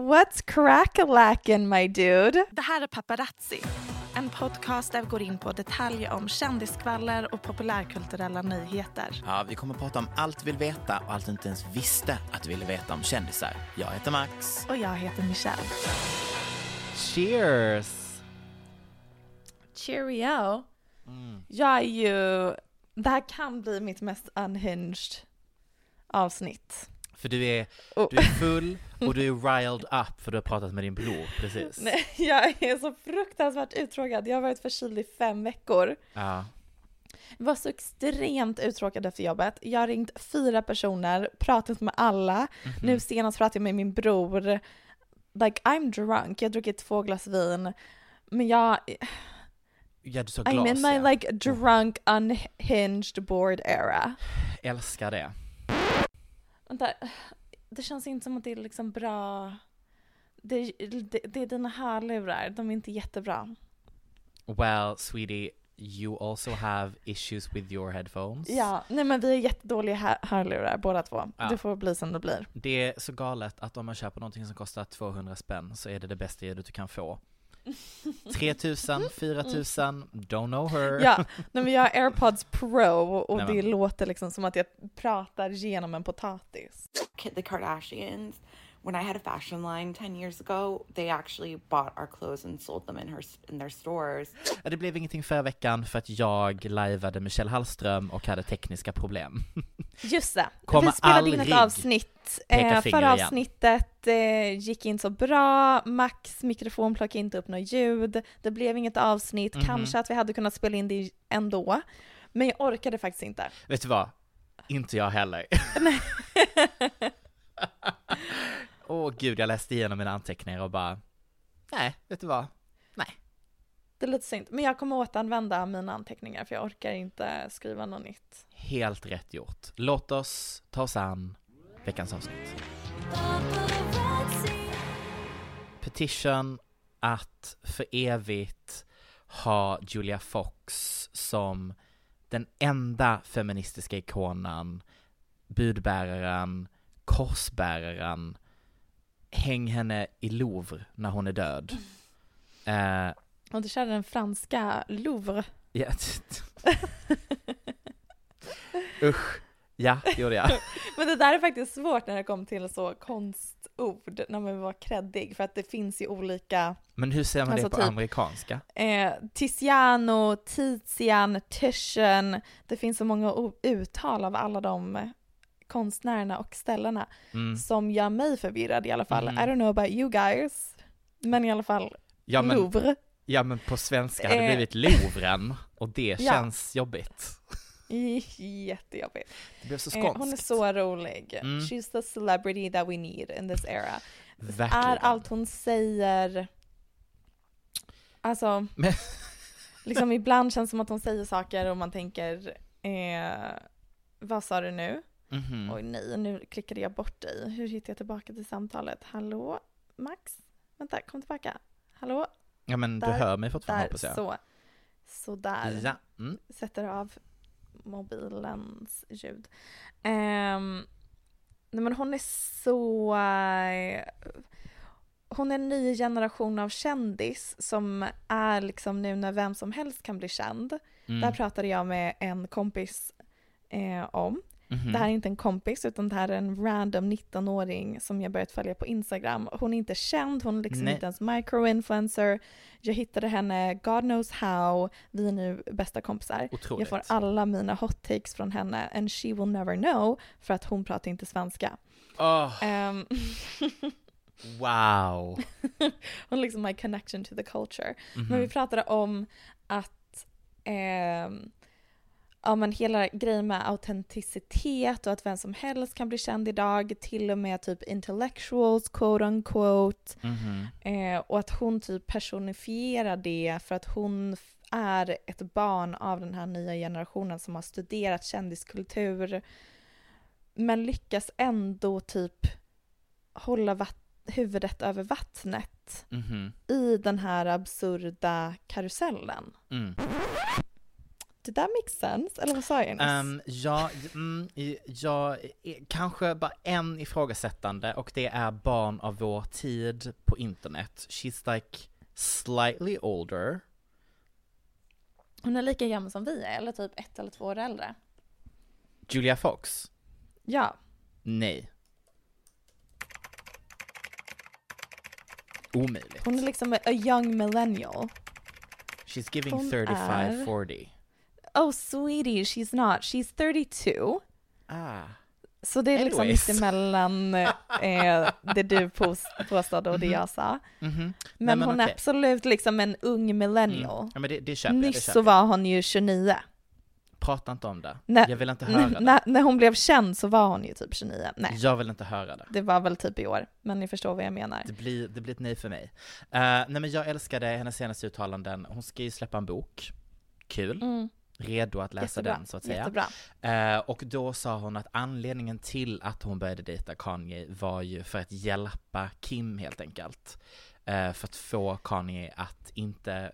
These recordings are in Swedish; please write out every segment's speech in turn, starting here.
What's crack-a-lackin' my dude? Det här är Paparazzi, en podcast där vi går in på detaljer om kändisskvaller och populärkulturella nyheter. Ja, vi kommer att prata om allt vi vill veta och allt du inte ens visste att du ville veta om kändisar. Jag heter Max. Och jag heter Michelle. Cheers! Cheerio. Jag är ju... Det här kan bli mitt mest unhinged avsnitt. För du är, Oh. du är full och du är riled up för du har pratat med din bror precis. Nej, jag är så fruktansvärt uttråkad. Jag har varit förkyld i fem veckor. Ja. Jag var så extremt uttråkad efter jobbet. Jag har ringt fyra personer, pratat med alla. Mhm. Nu senast pratade jag med min bror. Like I'm drunk, jag har druckit två glas vin. Men jag, Ja, du sa I'm glas in my ja. like drunk unhinged bored era. Älskar det. Vänta, det känns inte som att det är liksom bra. Det, det, det är dina hörlurar, de är inte jättebra. Well, sweetie, you also have issues with your headphones. Ja, nej men vi har jättedåliga hör- hörlurar båda två. Ja. Det får bli som det blir. Det är så galet att om man köper någonting som kostar 200 spänn så är det det bästa ljudet du kan få. 3000, 4000, don't know her. Ja, men jag har airpods pro och Nej, det låter liksom som att jag pratar genom en potatis. the Kardashians, when I had a fashion line 10 years ago, they actually bought our clothes and sold them in her in their stores. Ja, Det blev ingenting förra veckan för att jag liveade Michelle Hallström och hade tekniska problem. Just det, Kommer vi spelade in ett avsnitt. Eh, förra igen. avsnittet eh, gick inte så bra, Max mikrofon plockade inte upp något ljud, det blev inget avsnitt, Mhm. kanske att vi hade kunnat spela in det ändå. Men jag orkade faktiskt inte. Vet du vad? Inte jag heller. Åh gud, jag läste igenom mina anteckningar och bara, nej, vet du vad? Det är lite synd, men jag kommer återanvända mina anteckningar för jag orkar inte skriva något nytt. Helt rätt gjort. Låt oss ta oss an veckans avsnitt. Petition att för evigt ha Julia Fox som den enda feministiska ikonen, budbäraren, korsbäraren. Häng henne i Louvre när hon är död. Eh, Och du körde den franska Louvre. ja, Usch. Ja, gjorde jag. Men det där är faktiskt svårt när det kommer till så konstord, när man vill vara kreddig, för att det finns ju olika, Men hur säger man Alltså det på typ- amerikanska? eh, Tiziano, Tizian, Titian, det finns så många uttal av alla de konstnärerna och ställena Mm. som gör mig förvirrad i alla fall. Mhm. I don't know about you guys, men i alla fall Ja men, Louvre. ja men på svenska hade det Eh. blivit Louvren och det Ja. känns jobbigt. Jättejobbigt. Det blev så Eh, skånskt. hon är så rolig. Mm. She's the celebrity that we need in this era. Verkligen. Är allt hon säger... Alltså, Men- liksom ibland känns det som att hon säger saker och man tänker, eh, vad sa du nu? Mhm. Oj nej, nu klickade jag bort dig. Hur hittar jag tillbaka till samtalet? Hallå? Max? Vänta, kom tillbaka. Hallå? Ja men du Där- hör mig fortfarande Där, hoppas jag. så. Så där. Ja. Mm. Sätter av mobilens ljud. Ehm, nej men hon är så... eh, hon är en ny generation av kändis som är liksom nu när vem som helst kan bli känd. Mm. Det här pratade jag med en kompis eh, om. Mhm. Det här är inte en kompis utan det här är en random 19-åring som jag börjat följa på Instagram. Hon är inte känd, hon är liksom Nej. inte ens micro-influencer. Jag hittade henne, God knows how, vi är nu bästa kompisar. Otroligt. Jag får alla mina hot takes från henne and she will never know för att hon pratar inte svenska. Åh, Ehm, wow. hon är liksom my connection to the culture. Mhm. Men vi pratade om att ehm, ja, men hela grejen med autenticitet och att vem som helst kan bli känd idag, till och med typ intellectuals, quote unquote. Mhm. Eh, och att hon typ personifierar det för att hon är ett barn av den här nya generationen som har studerat kändiskultur men lyckas ändå typ hålla vatt- huvudet över vattnet Mhm. i den här absurda karusellen. Mm. Did that make sense? Eller vad sa jag nyss? Um, ja, mm, ja, kanske bara en ifrågasättande och det är barn av vår tid på internet. She's like slightly older. Hon är lika gammal som vi är, eller typ ett eller två år äldre. Julia Fox? Ja, Nej. Omöjligt. hon är liksom a young millennial. She's giving hon 35, är- 40. Oh sweetie, she's not. She's 32. Ah. Så det är liksom Anyways. mittemellan eh, det du pås- påstod och det Mhm. jag sa. Mhm. Men, Nej, men hon är absolut liksom en ung millennial. Mm. Ja men det, det köper jag, det Nyss så var hon ju 29. Prata inte om det. Nej, Jag vill inte höra det. när, när hon blev känd så var hon ju typ 29. Nej, Jag vill inte höra det. det var väl typ i år. Men ni förstår vad jag menar. Det blir, det blir ett nej för mig. Uh, nej men jag älskade hennes senaste uttalanden. Hon ska ju släppa en bok. Kul. Mm, Redo att läsa jättebra. den så att säga. Eh, och då sa hon att anledningen till att hon började dejta Kanye var ju för att hjälpa Kim helt enkelt. Eh, för att få Kanye att inte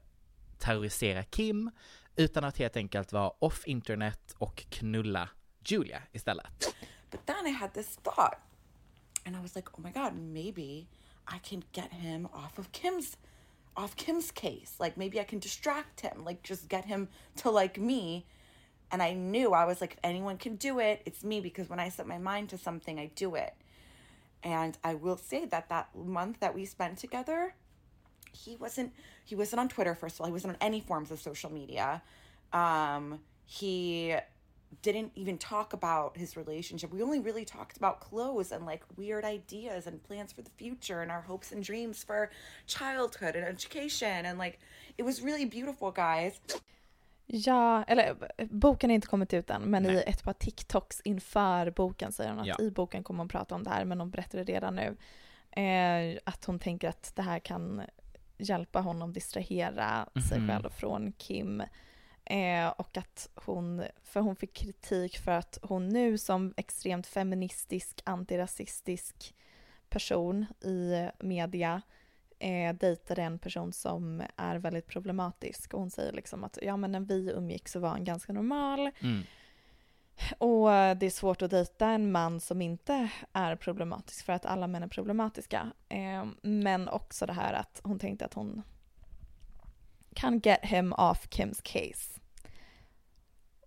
terrorisera Kim, utan att helt enkelt vara off internet och knulla Julia istället. But then I had this thought, and I was like, oh my god, maybe I can get him off of Kim's off Kim's case. Like maybe I can distract him, like just get him to like me. And I knew I was like, if anyone can do it, it's me because when I set my mind to something, I do it. And I will say that that month that we spent together, he wasn't he wasn't on Twitter first of all. He wasn't on any forms of social media. Um, he didn't even talk about his relationship. We only really talked about clothes and like weird ideas and plans for the future and our hopes and dreams for childhood and education and like it was really beautiful, guys. Ja, eller boken har inte kommit ut än, men i Nej. ett par TikToks inför boken säger hon att Ja. i boken kommer hon prata om det här, men hon berättade redan nu eh, att hon tänker att det här kan hjälpa honom distrahera sig Mhm. själv från Kim. Eh, och att hon, för hon fick kritik för att hon nu som extremt feministisk, antirasistisk person i media eh, dejtade en person som är väldigt problematisk. Och hon säger liksom att ja men när vi umgick så var han ganska normal. Mm. Och det är svårt att dejta en man som inte är problematisk för att alla män är problematiska. Eh, men också det här att hon tänkte att hon kan get him off Kims case.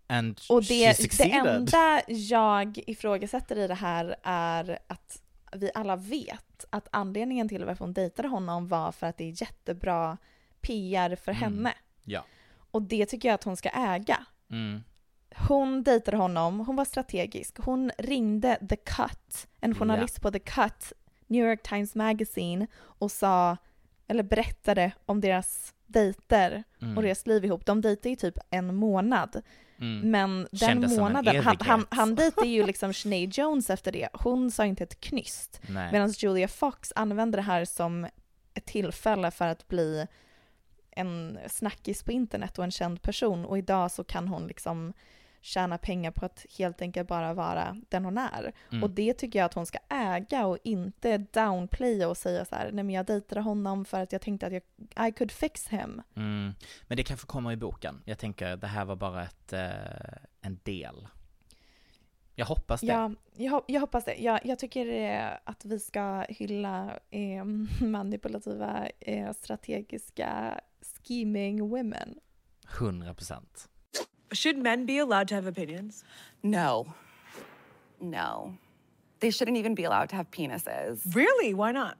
And Och det, det enda jag ifrågasätter i det här är att vi alla vet att anledningen till varför hon dejtade honom var för att det är jättebra PR för Mm. henne. Ja. Och det tycker jag att hon ska äga. Mm. Hon dejtade honom, hon var strategisk. Hon ringde The Cut, en journalist på The Cut, New York Times Magazine och sa, eller berättade om deras dejter Mm. och deras liv ihop. De dejtade ju typ en månad. Mm. Men den Kändes månaden, han, han, han dejtade ju liksom Sinead Jones efter det. Hon sa inte ett knyst. Medan Julia Fox använde det här som ett tillfälle för att bli en snackis på internet och en känd person. Och idag så kan hon liksom tjäna pengar på att helt enkelt bara vara den hon är. Mm. Och det tycker jag att hon ska äga och inte downplaya och säga så här, nej men jag dejtade honom för att jag tänkte att jag, I could fix him. Mm. Men det kanske kommer i boken. Jag tänker det här var bara ett, eh, en del. Jag hoppas det. Ja, jag, jag hoppas det. Jag, jag tycker eh, att vi ska hylla eh, manipulativa, strategiska scheming women. 100 procent. Should men be allowed to have opinions? No. No. They shouldn't even be allowed to have penises. Really? Why not?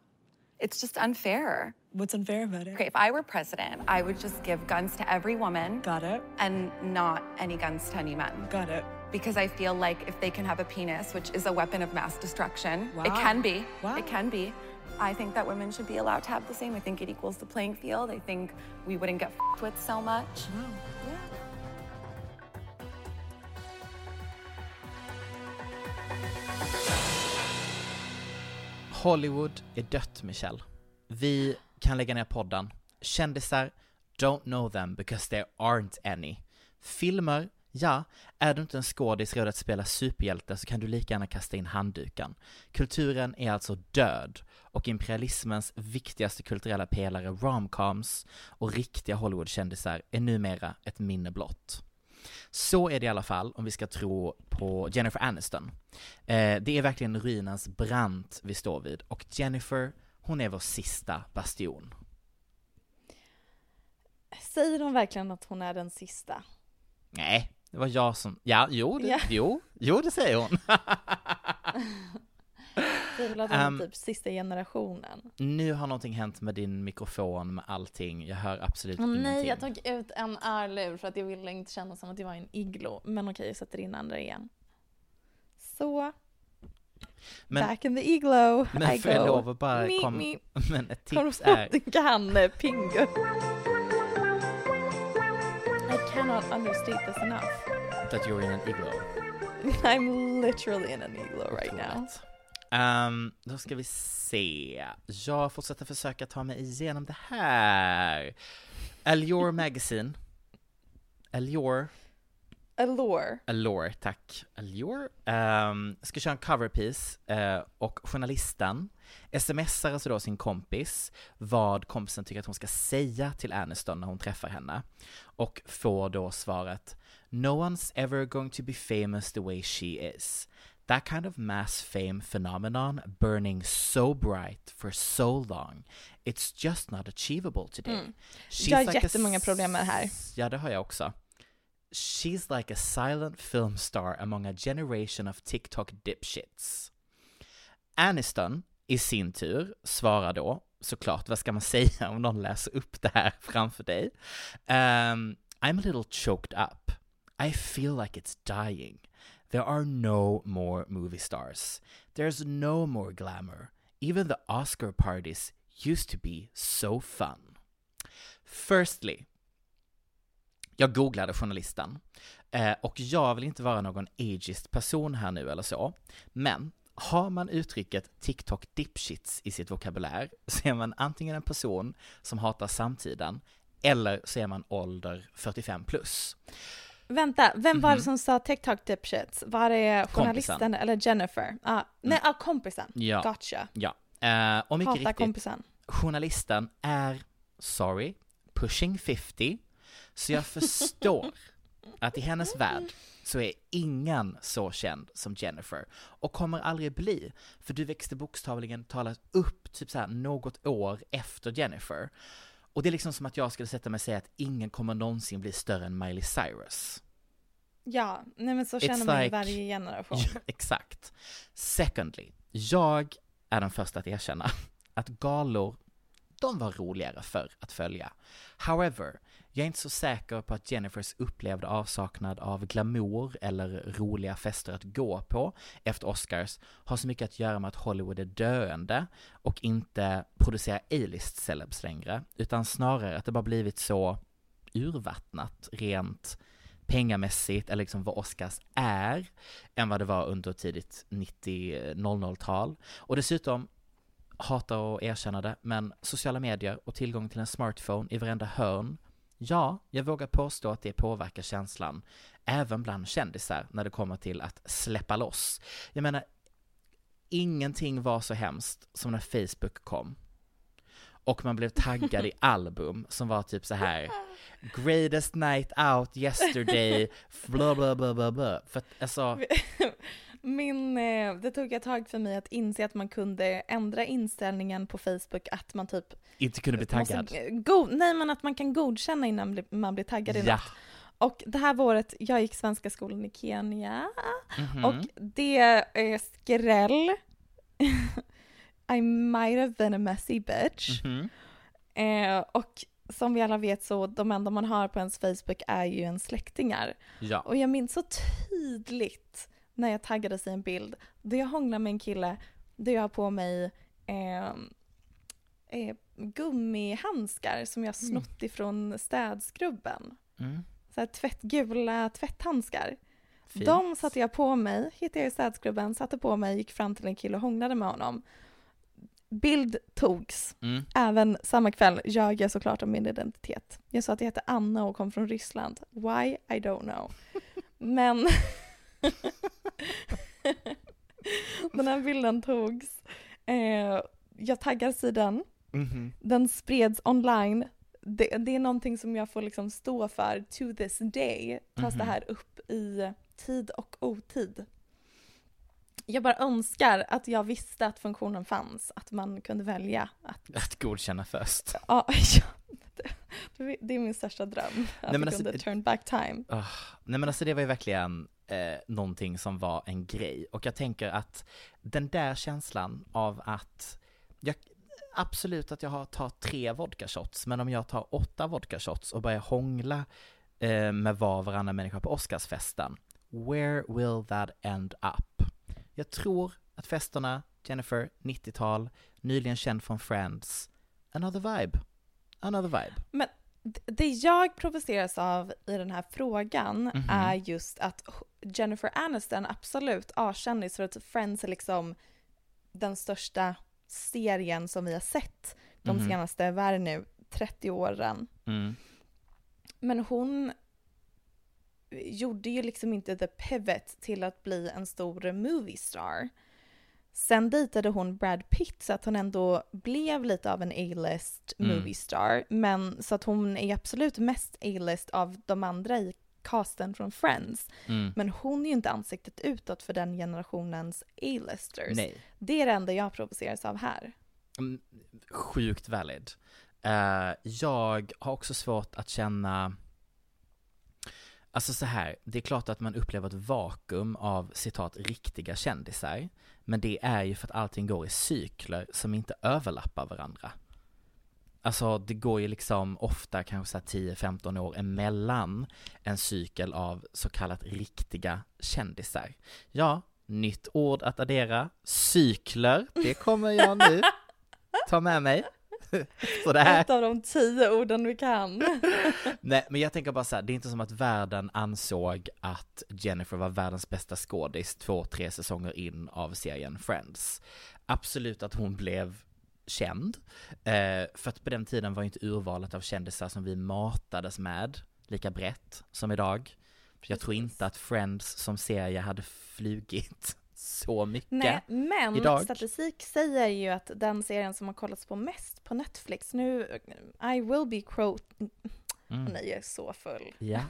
It's just unfair. What's unfair about it? Okay, if I were president, I would just give guns to every woman Got it. and not any guns to any men. Got it. Because I feel like if they can have a penis, which is a weapon of mass destruction, it can be. Wow. It can be. I think that women should be allowed to have the same. I think it equals the playing field. I think we wouldn't get f***ed with so much. Hollywood är dött, Michelle. Vi kan lägga ner podden. Kändisar, don't know them because there aren't any. Filmer, ja, är du inte en skådis redo att spela superhjälte så kan du lika gärna kasta in handduken. Kulturen är alltså död och imperialismens viktigaste kulturella pelare, romcoms och riktiga Hollywoodkändisar är numera ett minne blott. Så är det i alla fall om vi ska tro på Jennifer Aniston. Eh, det är verkligen ruinens brant vi står vid och Jennifer, hon är vår sista bastion. Säger hon verkligen att hon är den sista? Nej, det var jag som, ja, jo, det, Ja. jo, jo det säger hon. Att hon Ehm. typ sista generationen? nu har någonting hänt med din mikrofon, med allting, jag hör absolut Åh ingenting. nej, jag tog ut en örlur för att jag ville inte känna som att jag var en iglo. Men okej, jag sätter in andra igen. Så, men, back in the iglo men I får jag go. lov att bara Me, kom, me. men ett Kom tips är, kan eh, Pingu. I cannot understate this enough. that you're in an igloo. I'm literally in an iglo right now. Ehm, då ska vi se. Jag fortsätter försöka ta mig igenom det här. Allure Magazine. Allure. Allure. Allure, tack. Allure. Um, ska köra en coverpiece eh, och journalisten smsar alltså då sin kompis vad kompisen tycker att hon ska säga till Aniston när hon träffar henne. Och får då svaret No one's ever going to be famous the way she is. That kind of mass fame phenomenon burning so bright for so long. It's just not achievable today. Mm. She's Jag har like a jättemånga problem med det här. Ja, det har jag också. She's like a silent film star among a generation of TikTok dipshits. Aniston i sin tur svarar då, såklart, vad ska man säga om någon läser upp det här framför dig? Um, I'm a little choked up. I feel like it's dying. There are no more movie stars. There's no more glamour. Even the Oscar parties used to be so fun. Firstly, jag googlade journalisten eh, och jag vill inte vara någon ageist person här nu eller så, men har man uttrycket TikTok dipshits i sitt vokabulär så är man antingen en person som hatar samtiden eller så är man ålder 45 plus. Vänta, vem var det Mhm. som sa TikTok dipshits? Var det journalisten eller Jennifer? Ah, nej, ah, kompisen. Ja. Gotcha. Ja, eh, och mycket Hatar riktigt, kompisen. journalisten är, sorry, pushing 50, så jag förstår att i hennes värld så är ingen så känd som Jennifer och kommer aldrig bli, för du växte bokstavligen talat upp typ så här något år efter Jennifer. Och det är liksom som att jag skulle sätta mig och säga att ingen kommer någonsin bli större än Miley Cyrus. Ja, nej men så It's känner man i like- varje generation. Ja, exakt. Secondly, jag är den första att erkänna att galor, de var roligare för att följa. However, jag är inte så säker på att Jennifers upplevda avsaknad av glamour eller roliga fester att gå på efter Oscars har så mycket att göra med att Hollywood är döende och inte producerar A-list celebs längre, utan snarare att det bara blivit så urvattnat rent pengamässigt, eller liksom vad Oscars är, än vad det var under tidigt 90-00-tal. Och dessutom, hatar att erkänna det, men sociala medier och tillgång till en smartphone i varenda hörn, ja, jag vågar påstå att det påverkar känslan även bland kändisar när det kommer till att släppa loss. Jag menar, ingenting var så hemskt som när Facebook kom. Och man blev taggad i album som var typ så här Greatest night out yesterday, bla bla bla bla bla. För att alltså, Min, eh, det tog ett tag för mig att inse att man kunde ändra inställningen på Facebook att man typ inte kunde bli taggad. Go, nej men att man kan godkänna innan man blir taggad i Ja. något. Och det här året, jag gick svenska skolan i Kenya Mhm. och det är skräll. I might have been a messy bitch. Mhm. Eh, och som vi alla vet så de enda man har på ens Facebook är ju ens släktingar. Ja. Och jag minns så tydligt när jag taggades i en bild där jag hånglar med en kille där jag har på mig eh, eh, gummihandskar som jag snott ifrån städskrubben. Mm. Så här tvättgula tvätthandskar. Fint. De satte jag på mig, hittade jag i städskrubben, satte på mig, gick fram till en kille och hånglade med honom. Bild togs. Mm. Även samma kväll ljög jag såklart om min identitet. Jag sa att jag hette Anna och kom från Ryssland. Why? I don't know. Men den här bilden togs. Eh, jag taggar sidan. Mhm. Den spreds online. Det, det är någonting som jag får liksom stå för to this day. Tas det Mhm. här upp i tid och otid. Jag bara önskar att jag visste att funktionen fanns, att man kunde välja att Att godkänna först. Ja, ja det, det är min största dröm. Att men vi alltså, kunde turn back time. Ah, nej men alltså det var ju verkligen eh, någonting som var en grej. Och jag tänker att den där känslan av att, jag, absolut att jag har, tar tre vodka shots, men om jag tar åtta vodka shots och börjar hångla eh, med var och varannan människa på Oscarsfesten, where will that end up? Jag tror att festerna, Jennifer, 90-tal, nyligen känd från Friends, another vibe. Another vibe. Men det jag provoceras av i den här frågan Mhm. är just att Jennifer Aniston, absolut A-kändis för att Friends är liksom den största serien som vi har sett de Mhm. senaste, vad är det nu, 30 åren. Mm. Men hon gjorde ju liksom inte the pivot till att bli en stor movie star. Sen dejtade hon Brad Pitt så att hon ändå blev lite av en A-list Mm. movie star. Men så att hon är absolut mest A-list av de andra i casten från Friends. Mm. Men hon är ju inte ansiktet utåt för den generationens A-listers. Nej. Det är det enda jag provoceras av här. Mm, Sjukt valid. Eh, jag har också svårt att känna, alltså så här, det är klart att man upplever ett vakuum av citat riktiga kändisar, men det är ju för att allting går i cykler som inte överlappar varandra. Alltså det går ju liksom ofta kanske så här 10-15 år emellan en cykel av så kallat riktiga kändisar. Ja, nytt ord att addera, cykler, det kommer jag nu ta med mig. Så det här. Ett av de tio orden vi kan. Nej, men jag tänker bara så här, det är inte som att världen ansåg att Jennifer var världens bästa skådis två, tre säsonger in av serien Friends. Absolut att hon blev känd, eh, för att på den tiden var ju inte urvalet av kändisar som vi matades med lika brett som idag. Jag tror inte att Friends som serie hade flugit så mycket Nej, men idag. statistik säger ju att den serien som har kollats på mest på Netflix, nu, I will be quote... Mm. Nej, jag är så full. Ja,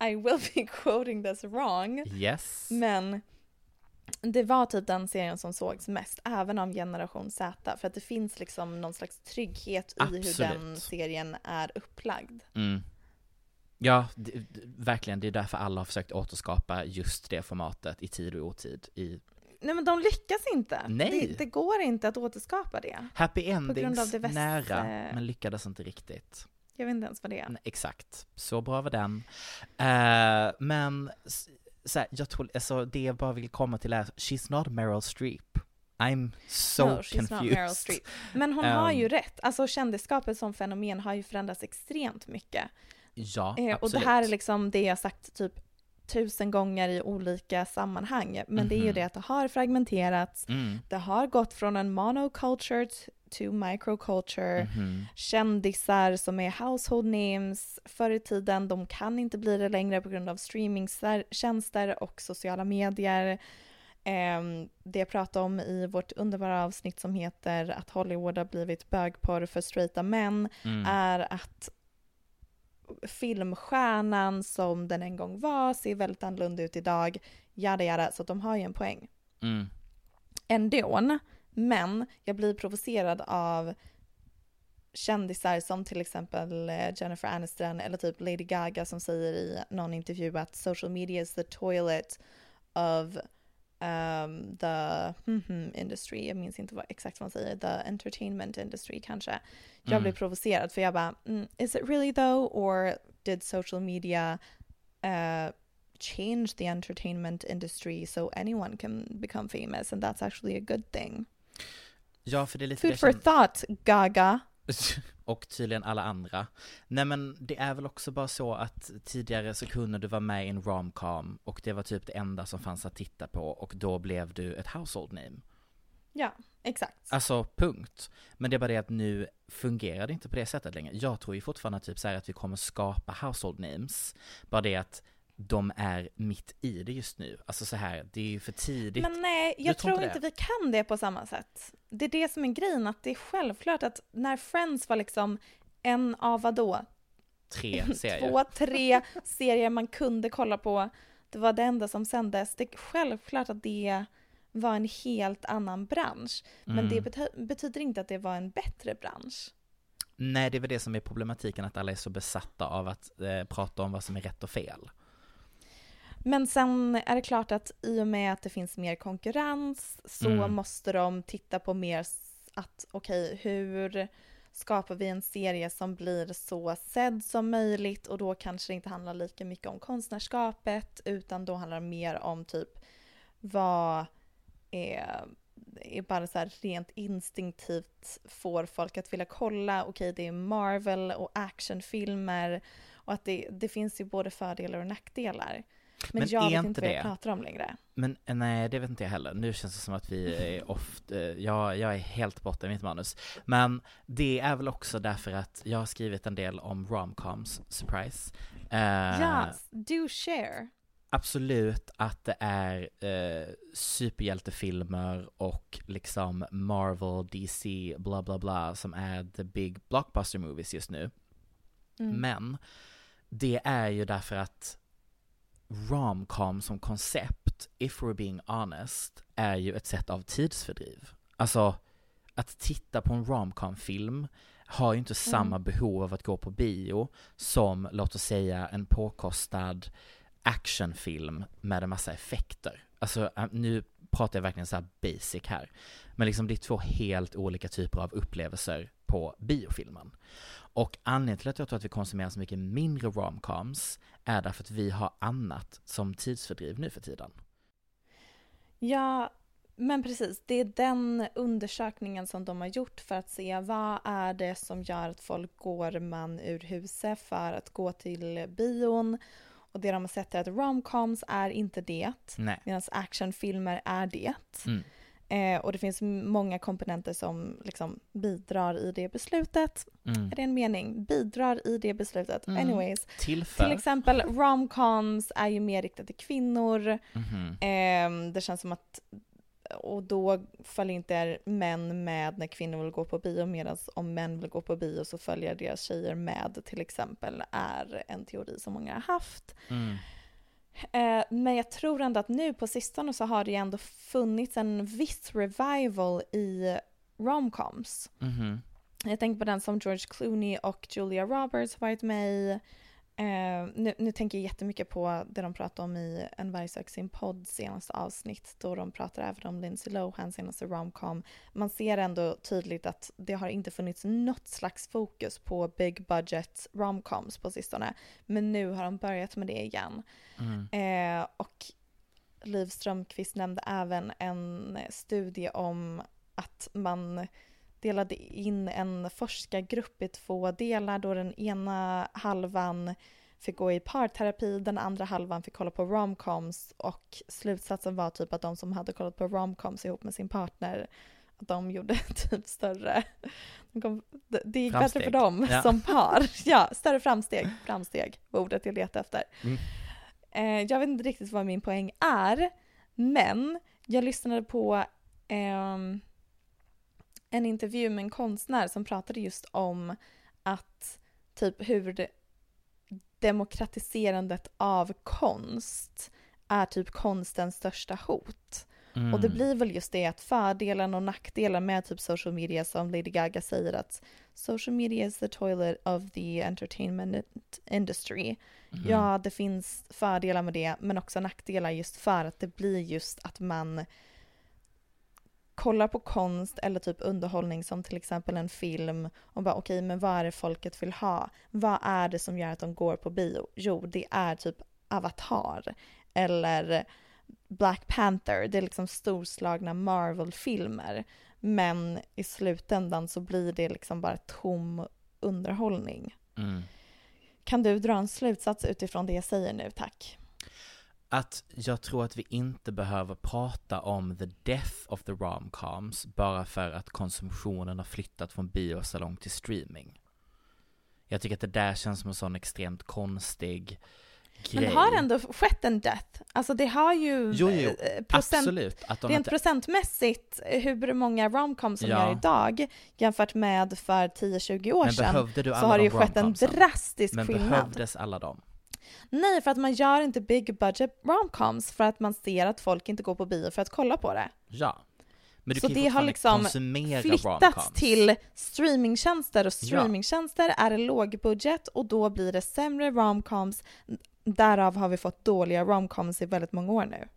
I will be quoting this wrong. yes. Men det var typ den serien som sågs mest, även av generation Z, för att det finns liksom någon slags trygghet i hur den serien är upplagd. Mm. Ja, d- d- verkligen. Det är därför alla har försökt återskapa just det formatet i tid och otid. I Nej men de lyckas inte. Nej. Det, det går inte att återskapa det. Happy grund av Endings det väst- nära, men lyckades inte riktigt. Jag vet inte ens vad det är. Nej, exakt, så bra var den. Eh, men så här, jag tror, alltså det jag bara vill komma till är, she's not Meryl Streep. I'm so no, she's not confused. Meryl Streep. Men hon har Um, ju rätt. Alltså kändisskapet som fenomen har ju förändrats extremt mycket. Ja, Eh, absolut. och det här är liksom det jag sagt typ tusen gånger i olika sammanhang. Men det är ju Mhm. det att det har fragmenterats. Mm. Det har gått från en monoculture to microculture. Mhm. Kändisar som är household names förr i tiden, de kan inte bli det längre på grund av streamingtjänster och sociala medier. Ehm, det jag pratade om i vårt underbara avsnitt som heter att Hollywood har blivit bögporr för straighta män Mm. är att filmstjärnan som den en gång var ser väldigt annorlunda ut idag, jada jada, så de har ju en poäng. Mm. Ändå, men jag blir provocerad av kändisar som till exempel eh, Jennifer Aniston eller typ Lady Gaga som säger i någon intervju att social media is the toilet of um, the mhm, industry, jag minns inte vad, exakt vad man säger, the entertainment industry kanske. Jag Mm. blir provocerad för jag bara, mm, is it really though or did social media uh, change the entertainment industry so anyone can become famous and that's actually a good thing? Ja, för det är lite Food for som- thought, Gaga. och tydligen alla andra. Nej men det är väl också bara så att tidigare så kunde du vara med i en romcom och det var typ det enda som fanns att titta på och då blev du ett household name. Ja, exakt. Alltså punkt. Men det är bara det att nu fungerar det inte på det sättet längre. Jag tror ju fortfarande typ så här att vi kommer skapa household names. Bara det att de är mitt i det just nu. Alltså så här, det är ju för tidigt. Men nej, jag tror inte vi kan det på samma sätt. Det är det som är grejen, att det är självklart att när Friends var liksom en av vadå? Tre serier. Två, tre serier man kunde kolla på. Det var det enda som sändes. Det är självklart att det var en helt annan bransch. Men Mm. det bety- betyder inte att det var en bättre bransch. Nej, det är väl det som är problematiken, att alla är så besatta av att eh, prata om vad som är rätt och fel. Men sen är det klart att i och med att det finns mer konkurrens så Mm. måste de titta på mer att okej, hur skapar vi en serie som blir så sedd som möjligt och då kanske det inte handlar lika mycket om konstnärskapet utan då handlar det mer om typ vad är, är bara så rent instinktivt får folk att vilja kolla, okej det är Marvel och actionfilmer och att det, det finns ju både fördelar och nackdelar. Men, Men jag vet inte vad jag pratar om längre. Men eh, nej, det vet inte jag heller. Nu känns det som att vi är ofta, jag, jag är helt borta i mitt manus. Men det är väl också därför att jag har skrivit en del om romcoms, surprise. Eh, Ja, do share. Absolut att det är eh, superhjältefilmer och liksom Marvel, DC, bla bla bla som är the big blockbuster movies just nu. Mm. Men det är ju därför att romcom som koncept, if we're being honest, är ju ett sätt av tidsfördriv. Alltså, att titta på en romcom-film har ju inte samma behov av att gå på bio som, låt oss säga, en påkostad actionfilm med en massa effekter. Alltså, äh, nu pratar jag verkligen så här basic här. Men liksom det är två helt olika typer av upplevelser på biofilmen. Och anledningen till att jag tror att vi konsumerar så mycket mindre romcoms är därför att vi har annat som tidsfördriv nu för tiden. Ja, men precis. Det är den undersökningen som de har gjort för att se vad är det som gör att folk går man ur huset för att gå till bion. Och det de har sett är att romcoms är inte det, medan actionfilmer är det. Mm. Eh, och det finns många komponenter som liksom bidrar i det beslutet. Mm. Är det en mening? Bidrar i det beslutet. Mm. Anyways. Tillför. Till exempel romcoms är ju mer riktade till kvinnor. Mhm. Ehm, det känns som att och då följer inte män med när kvinnor vill gå på bio medan om män vill gå på bio så följer deras tjejer med till exempel är en teori som många har haft. Mm. Eh, men jag tror ändå att nu på sistone så har det ju ändå funnits en viss revival i romcoms. Mhm. Jag tänker på den som George Clooney och Julia Roberts har varit med i. Eh, nu, nu tänker jag jättemycket på det de pratade om i En varg söker sin podd senaste avsnitt då de pratar även om Lindsay Lohans senaste romcom. Man ser ändå tydligt att det har inte funnits något slags fokus på big budget romcoms på sistone. Men nu har de börjat med det igen. Mm. Eh, och Liv Strömquist nämnde även en studie om att man delade in en forskargrupp i två delar då den ena halvan fick gå i parterapi, den andra halvan fick kolla på romcoms och slutsatsen var typ att de som hade kollat på romcoms ihop med sin partner att de gjorde typ större, de kom, det, gick bättre Framsteg. för dem Ja. som par. Ja, större framsteg, framsteg var ordet jag letade efter. Mm. Eh, jag vet inte riktigt vad min poäng är, men jag lyssnade på ehm, en intervju med en konstnär som pratade just om att typ hur det, demokratiserandet av konst är typ konstens största hot. Mm. Och det blir väl just det att fördelen och nackdelen med typ social media som Lady Gaga säger att social media is the toilet of the entertainment industry. Mhm. Ja, det finns fördelar med det, men också nackdelar just för att det blir just att man kollar på konst eller typ underhållning som till exempel en film och bara okej, men vad är det folket vill ha? Vad är det som gör att de går på bio? Jo, det är typ Avatar eller Black Panther. Det är liksom storslagna Marvel-filmer. Men i slutändan så blir det liksom bara tom underhållning. Mm. Kan du dra en slutsats utifrån det jag säger nu, tack? Att jag tror att vi inte behöver prata om the death of the romcoms bara för att konsumtionen har flyttat från biosalong till streaming. Jag tycker att det där känns som en sån extremt konstig Men grej. det har ändå skett en death. Alltså det har ju Jo, jo, eh, procent, absolut. Att rent inte... procentmässigt eh, hur många romcoms som Ja. gör idag jämfört med för 10-20 år Men sedan behövde du så har det ju skett en drastisk Men skillnad. behövdes alla dem? Nej, för att man gör inte big budget romcoms för att man ser att folk inte går på bio för att kolla på det. Ja. Men du så kan ju det har liksom flyttats till streamingtjänster och Ja. streamingtjänster är det lågbudget och då blir det sämre romcoms. Därav har vi fått dåliga romcoms i väldigt många år nu.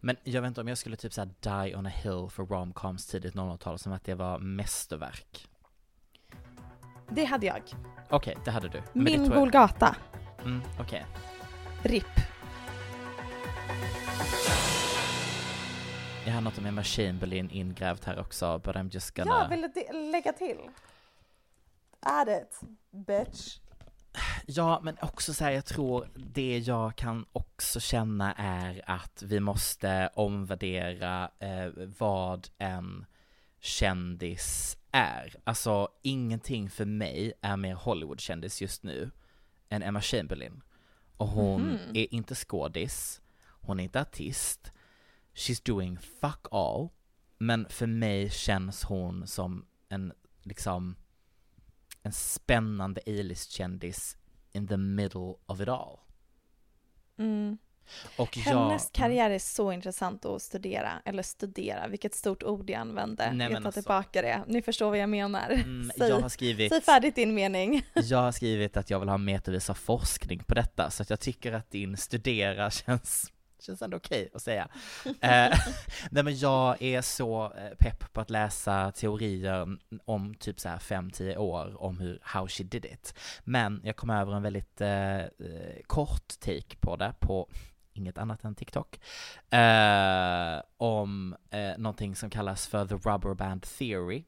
Men jag vet inte om jag skulle typ såhär die on a hill för romcoms tidigt 00-tal som att det var mästerverk. Det hade jag. Okej, det hade du. Men Min Golgata. Mm, okej. RIP. Jag har något med Machine Berlin ingrävt här också, but I'm just gonna... Jag ville de- lägga till. Add it, bitch. Ja, men också så här, jag tror det jag kan också känna är att vi måste omvärdera eh, vad en kändis är. Alltså, ingenting för mig är mer Hollywood-kändis just nu än Emma Chamberlain. Och hon Mhm. är inte skådis, hon är inte artist, she's doing fuck all, men för mig känns hon som en, liksom, en spännande A-list-kändis in the middle of it all. Mm. Och Hennes jag, karriär är så intressant att studera, eller studera, vilket stort ord jag använde. Nej, jag tar alltså- tillbaka det. Ni förstår vad jag menar. Mm, säg, jag har skrivit- säg färdigt din mening. jag har skrivit att jag vill ha metervis av forskning på detta, så att jag tycker att din studera känns Känns ändå okej att säga. eh, nej men jag är så eh, pepp på att läsa teorier om typ så här 5-10 år om hur, how she did it. Men jag kom över en väldigt eh, eh, kort take på det på inget annat än TikTok. Eh, om eh, någonting som kallas för the rubber band theory.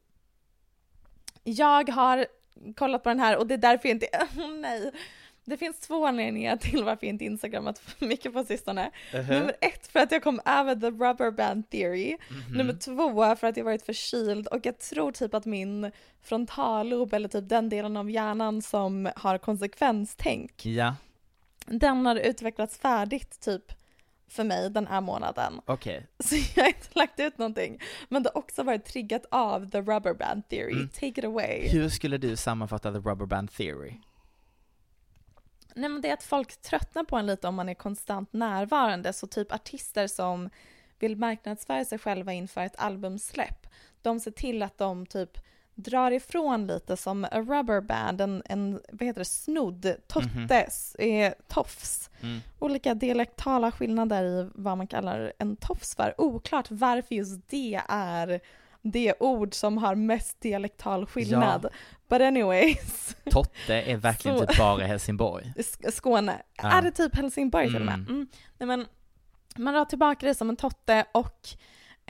Jag har kollat på den här och det är därför jag inte, oh, nej. Det finns två anledningar till varför jag inte instagrammat för mycket på sistone. Mhm. Nummer ett för att jag kom över the rubber band theory. Mhm. Nummer två för att jag varit förkyld och jag tror typ att min frontallob eller typ den delen av hjärnan som har konsekvenstänk, Ja, den har utvecklats färdigt typ för mig den här månaden. okej. Så jag har inte lagt ut någonting. Men det har också varit triggat av the rubber band theory. Mm. Take it away. Hur skulle du sammanfatta the rubber band theory? Nej men det är att folk tröttnar på en lite om man är konstant närvarande. Så typ artister som vill marknadsföra sig själva inför ett albumsläpp. De ser till att de typ drar ifrån lite som a rubber band, en, en vad heter det, snodd, tottes, eh, tofs. Mm. Olika dialektala skillnader i vad man kallar en tofs för. Oklart varför just det är det ord som har mest dialektal skillnad. But anyways. Totte är verkligen Så- typ bara Helsingborg. Sk- Skåne. Ja. Är det typ Helsingborg till och med? Mm. Mm. Nej, men man drar tillbaka det som en totte och,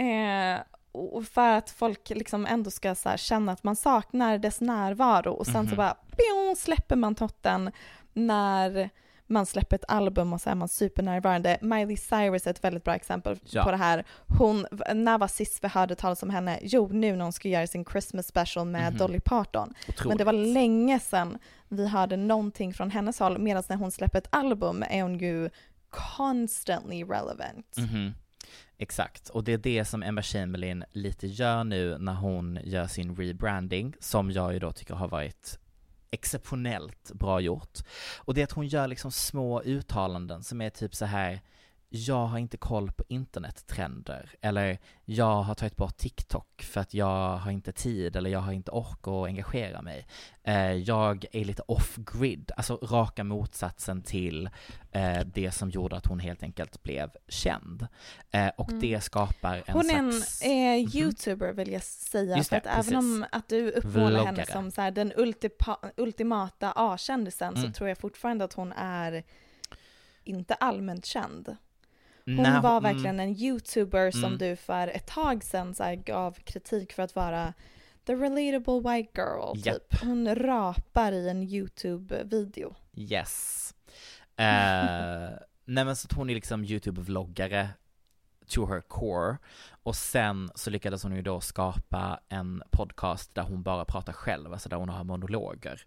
eh, och för att folk liksom ändå ska känna att man saknar dess närvaro och sen så Mhm. bara pjong, släpper man totten när man släpper ett album och så är man supernärvarande. Miley Cyrus är ett väldigt bra exempel Ja. på det här. Hon, när var sist vi hörde talas om henne? Jo, nu när hon ska göra sin Christmas special med Mhm. Dolly Parton. Otroligt. Men det var länge sedan vi hörde någonting från hennes håll, medan när hon släpper ett album är hon ju constantly relevant. Mhm. Exakt, och det är det som Emma Chamberlain lite gör nu när hon gör sin rebranding, som jag ju då tycker har varit exceptionellt bra gjort. Och det är att hon gör liksom små uttalanden som är typ så här jag har inte koll på internettrender, eller jag har tagit bort TikTok för att jag har inte tid, eller jag har inte ork att engagera mig. Eh, jag är lite off-grid, alltså raka motsatsen till eh, det som gjorde att hon helt enkelt blev känd. Eh, och Mm. det skapar en Hon är en slags... eh, youtuber vill jag säga, Just för det, att även om att du uppmålar henne Vloggare. som så här, den ultimata A-kändisen Mm. så tror jag fortfarande att hon är inte allmänt känd. Hon Nej, var mm. verkligen en youtuber som Mm. du för ett tag sedan så här, gav kritik för att vara the relatable white girl. Japp. Typ. Hon rapar i en YouTube-video. Yes. Eh, nej men så hon är liksom YouTube-vloggare to her core. Och sen så lyckades hon ju då skapa en podcast där hon bara pratar själv, alltså där hon har monologer.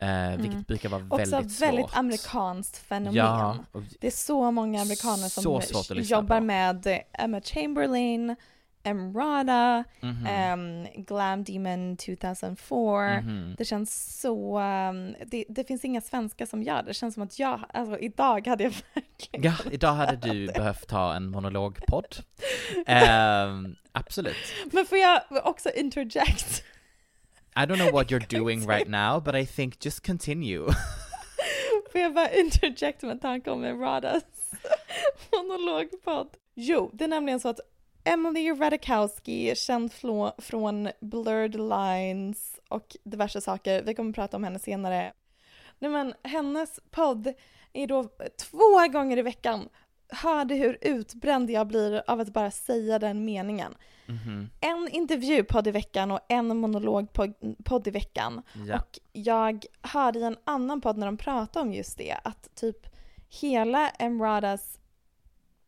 Eh, Vilket Mm. brukar vara Också väldigt svårt. väldigt amerikanskt fenomen. Ja, Det är så många amerikaner som svårt jobbar på. med Emma Chamberlain, Emrata, Mhm. ehm, Glam Demon 2004. Mhm. Det känns så, ehm, det, det finns inga svenskar som gör det. Det känns som att jag, alltså idag hade jag verkligen Ja, idag hade du behövt ha en monologpodd. Ehm, absolut. Men får jag också interject? I don't know what you're doing right now, but I think just continue. Får jag bara interject med tanke om Emratas monologpodd? Jo, det är nämligen så att Emily Radikowski, känd från Blurred Lines och diverse saker, vi kommer prata om henne senare. Nej men hennes podd är då två gånger i veckan. Hörde hur utbränd jag blir av att bara säga den meningen. Mhm. En intervjupodd i veckan och en monologpodd i veckan. Ja. Och jag hörde i en annan podd när de pratade om just det, att typ hela Emradas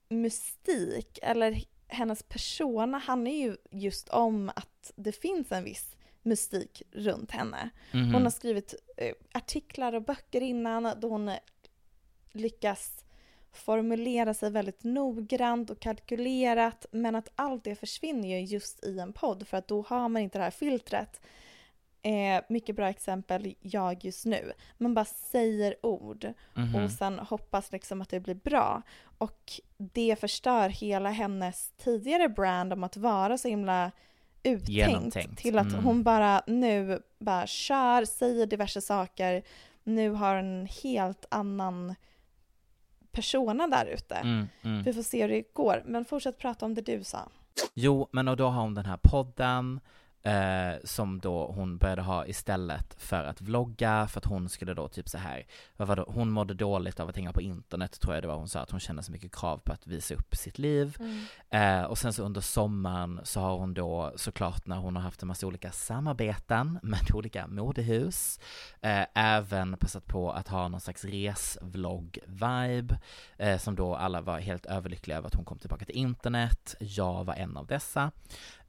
mystik, eller hennes persona, handlar ju just om att det finns en viss mystik runt henne. Mhm. Hon har skrivit eh, artiklar och böcker innan då hon lyckas formulera sig väldigt noggrant och kalkylerat men att allt det försvinner ju just i en podd för att då har man inte det här filtret. Eh, mycket bra exempel jag just nu. Man bara säger ord Mhm. och sen hoppas liksom att det blir bra. Och det förstör hela hennes tidigare brand om att vara så himla uttänkt Genomtänkt. till att Mm. hon bara nu bara kör, säger diverse saker. Nu har en helt annan persona där ute. Mm, mm. Vi får se hur det går. Men fortsätt prata om det du sa. Jo, men och då har hon den här podden eh, som då hon började ha istället för att vlogga, för att hon skulle då typ så här, vad var det, hon mådde dåligt av att hänga på internet tror jag det var hon sa, att hon kände så mycket krav på att visa upp sitt liv. Eh, och sen så under sommaren så har hon då såklart när hon har haft en massa olika samarbeten med olika modehus, eh, även passat på att ha någon slags resvlogg-vibe, eh, som då alla var helt överlyckliga över att hon kom tillbaka till internet, jag var en av dessa.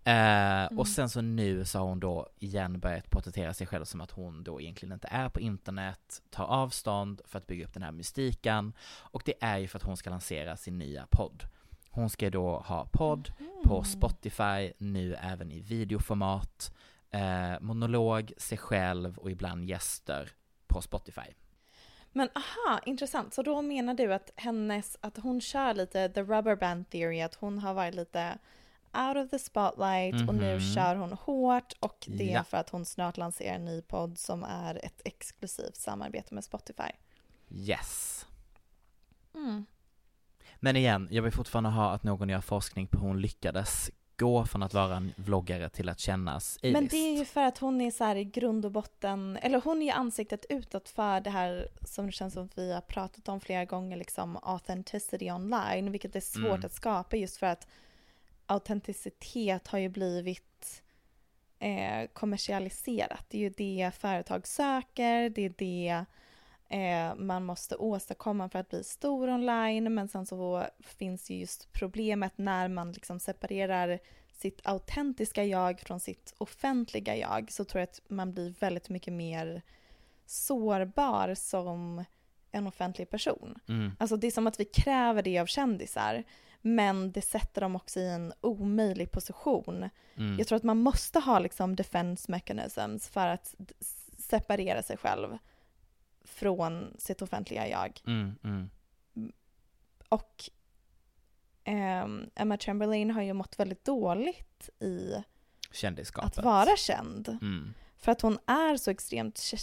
Eh, Och sen så nu så har hon då igen börjat porträttera sig själv som att hon då egentligen inte är på internet, tar avstånd för att bygga upp den här mystiken. Och det är ju för att hon ska lansera sin nya podd. Hon ska då ha podd på Spotify, nu även i videoformat, eh, monolog, sig själv och ibland gäster på Spotify. Men aha, intressant. Så då menar du att hennes, att hon kör lite the rubber band theory, att hon har varit lite out of the spotlight och nu Mhm. kör hon hårt och det är Ja. för att hon snart lanserar en ny podd som är ett exklusivt samarbete med Spotify. Yes. Mm. Men igen, jag vill fortfarande ha att någon gör forskning på hur hon lyckades gå från att vara en vloggare till att kännas A-list. Men det är ju för att hon är så här i grund och botten, eller hon är ju ansiktet utåt för det här som det känns som att vi har pratat om flera gånger, liksom authenticity online, vilket är svårt Mm. att skapa just för att autenticitet har ju blivit eh, kommersialiserat. Det är ju det företag söker, det är det eh, man måste åstadkomma för att bli stor online men sen så finns ju just problemet när man liksom separerar sitt autentiska jag från sitt offentliga jag så tror jag att man blir väldigt mycket mer sårbar som en offentlig person. Mm. Alltså det är som att vi kräver det av kändisar men det sätter dem också i en omöjlig position. Mm. Jag tror att man måste ha liksom defense mechanisms för att separera sig själv från sitt offentliga jag. Mm, mm. Och ehm, Emma Chamberlain har ju mått väldigt dåligt i att vara känd. Mm. För att hon är så extremt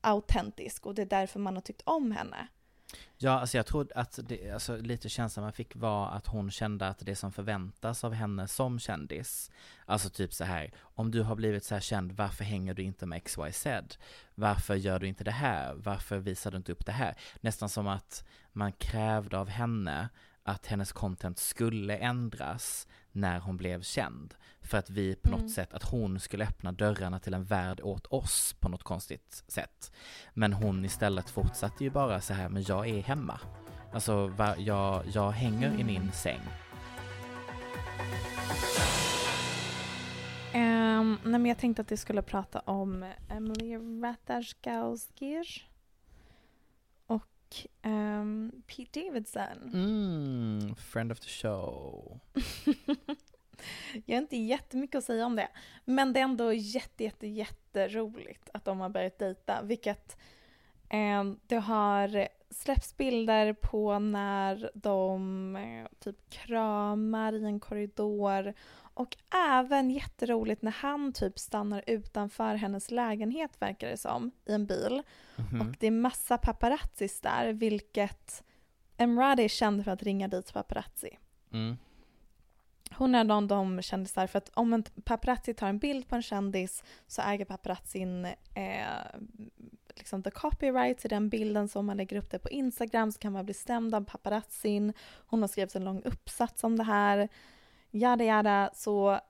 autentisk och det är därför man har tyckt om henne. Ja, alltså jag tror att det, alltså lite känslan man fick var att hon kände att det som förväntas av henne som kändis, alltså typ så här, om du har blivit så här känd, varför hänger du inte med XYZ? Varför gör du inte det här? Varför visar du inte upp det här? Nästan som att man krävde av henne att hennes content skulle ändras när hon blev känd. För att vi på något Mm. sätt, att hon skulle öppna dörrarna till en värld åt oss på något konstigt sätt. Men hon istället fortsatte ju bara så här, men jag är hemma. Alltså, jag, jag hänger i min säng. Um, nej men jag tänkte att jag skulle prata om Emily Ratajkowski och ehm, Pete Davidson. Mm, friend of the show. Jag har inte jättemycket att säga om det. Men det är ändå jätte, jätte, jätteroligt att de har börjat dejta. Vilket eh, det har släppts bilder på när de eh, typ kramar i en korridor. Och även jätteroligt när han typ stannar utanför hennes lägenhet verkar det som, i en bil. Mhm. Och det är massa paparazzis där, vilket Emrata är känd för att ringa dit paparazzi. Mm. Hon är någon de kändisar för att om en paparazzi tar en bild på en kändis så äger paparazzin eh, liksom the copyright till den bilden så om man lägger upp det på Instagram så kan man bli stämd av paparazzin. Hon har skrivit en lång uppsats om det här. Jada jada. Så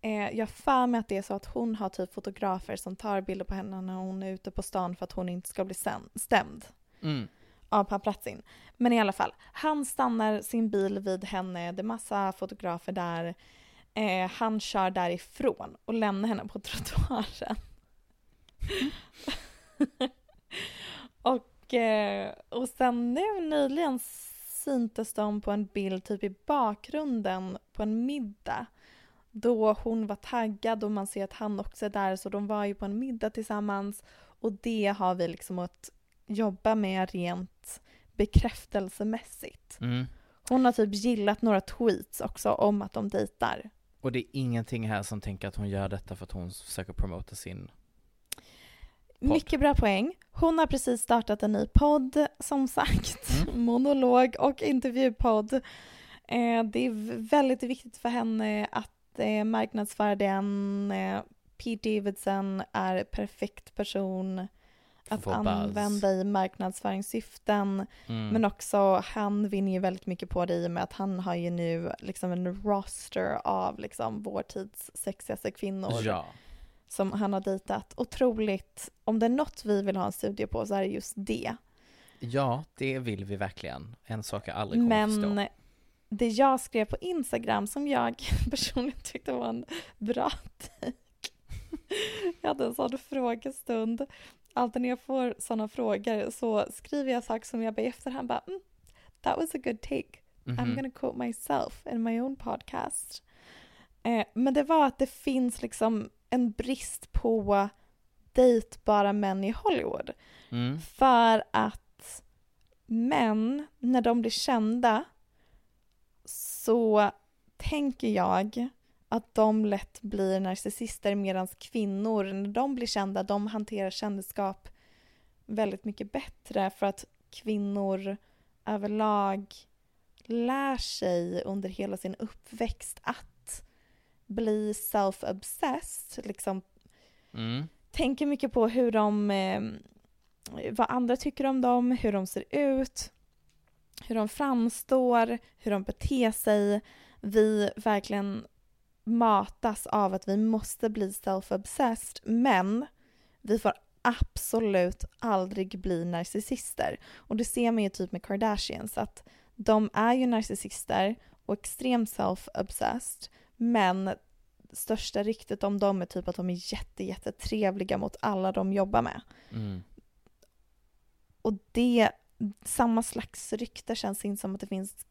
eh, jag för mig att det är så att hon har typ fotografer som tar bilder på henne när hon är ute på stan för att hon inte ska bli stäm- stämd Mm. av paparazzin. Men i alla fall, han stannar sin bil vid henne, det är massa fotografer där. Eh, han kör därifrån och lämnar henne på trottoaren. och, eh, och sen nu nyligen syntes de på en bild typ i bakgrunden på en middag. Då hon var taggad och man ser att han också är där så de var ju på en middag tillsammans. Och det har vi liksom att jobba med rent bekräftelsemässigt. Mm. Hon har typ gillat några tweets också om att de dejtar. Och det är ingenting här som tänker att hon gör detta för att hon försöker promota sin... Podd. Mycket bra poäng. Hon har precis startat en ny podd, som sagt. Monolog och intervjupodd. Eh, det är väldigt viktigt för henne att eh, marknadsföra den. Eh, Pete Davidson är perfekt person att få buzz. använda i marknadsföringssyften. Mm. Men också han vinner ju väldigt mycket på det i och med att han har ju nu liksom en roster av liksom vår tids sexigaste kvinnor Ja. Som han har dejtat. Otroligt, om det är något vi vill ha en studie på så är det just det. Ja, det vill vi verkligen. En sak jag aldrig kommer att förstå. Men det jag skrev på Instagram som jag personligen tyckte var en bra take. Jag hade en sån frågestund. Alltid när jag får sådana frågor så skriver jag saker som jag bara i efterhand bara mm, that was a good take. I'm Mhm. gonna quote myself in my own podcast. Eh, men det var att det finns liksom en brist på dejtbara män i Hollywood. Mm. För att män, när de blir kända så tänker jag att de lätt blir narcissister medan kvinnor, när de blir kända, de hanterar kändisskap väldigt mycket bättre för att kvinnor överlag lär sig under hela sin uppväxt att bli self-obsessed, liksom Mm. tänker mycket på hur de, eh, vad andra tycker om dem, hur de ser ut, hur de framstår, hur de beter sig. Vi verkligen matas av att vi måste bli self-obsessed, men vi får absolut aldrig bli narcissister. Och det ser man ju typ med Kardashians att de är ju narcissister och extremt self-obsessed men största ryktet om dem är typ att de är jätte, jättetrevliga mot alla de jobbar med. Mm. Och det, samma slags rykte känns inte som att det finns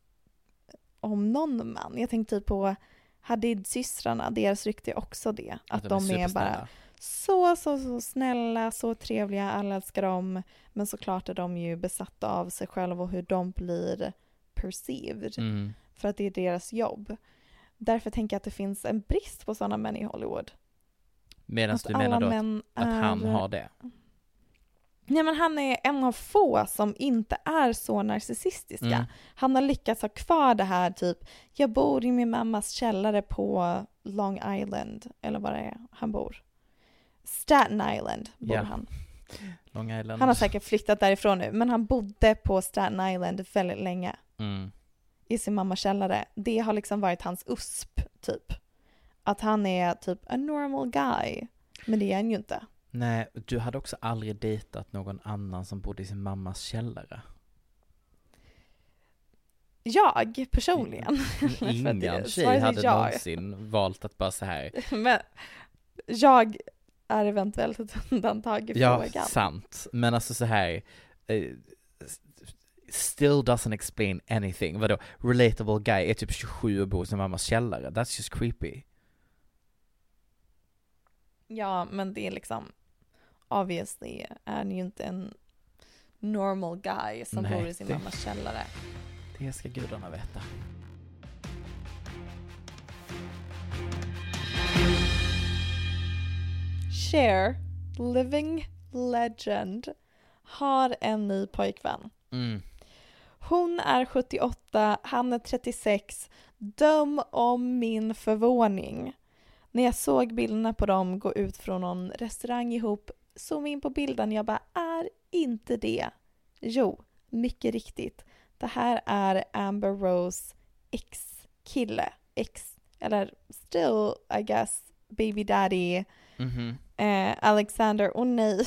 om någon man. Jag tänkte typ på Hadid-systrarna, deras rykte är också det. Att, de, är bara så, så, så snälla, så trevliga, alla älskar dem. Men såklart är de ju besatta av sig själva och hur de blir perceived. Mm. För att det är deras jobb. Därför tänker jag att det finns en brist på sådana män i Hollywood. Medan du menar då att, män att han är- har det? Nej men han är en av få som inte är så narcissistiska. Mm. Han har lyckats ha kvar det här typ, jag bor i min mammas källare på Long Island, eller vad det är han bor. Staten Island bor Ja. han. Long Island? Han har säkert flyttat därifrån nu, men han bodde på Staten Island väldigt länge Mm. I sin mammas källare. Det har liksom varit hans USP, typ. Att han är typ a normal guy. Men det är han ju inte. Nej, du hade också aldrig dejtat någon annan som bodde i sin mammas källare. Jag personligen. För att Ingen tjej hade ja. någonsin valt att bara så här. Men jag är eventuellt ett undantag i Ja, frågan. sant. Men alltså så här. Still doesn't explain anything. Vadå? Relatable guy är typ 27 och bor i sin mammas källare. That's just creepy. Ja, men det är liksom obviously är han ju inte en normal guy som Nej, bor i sin det- mammas källare. Det ska gudarna veta. Cher, living legend, har en ny pojkvän. Mm. Hon är 78, han är 36. Döm om min förvåning. När jag såg bilderna på dem gå ut från någon restaurang ihop, zoom in på bilden, jag bara är inte det? Jo, mycket riktigt. Det här är Amber Rose ex-kille, ex, eller still I guess, baby daddy, Mhm. eh, Alexander, åh nej,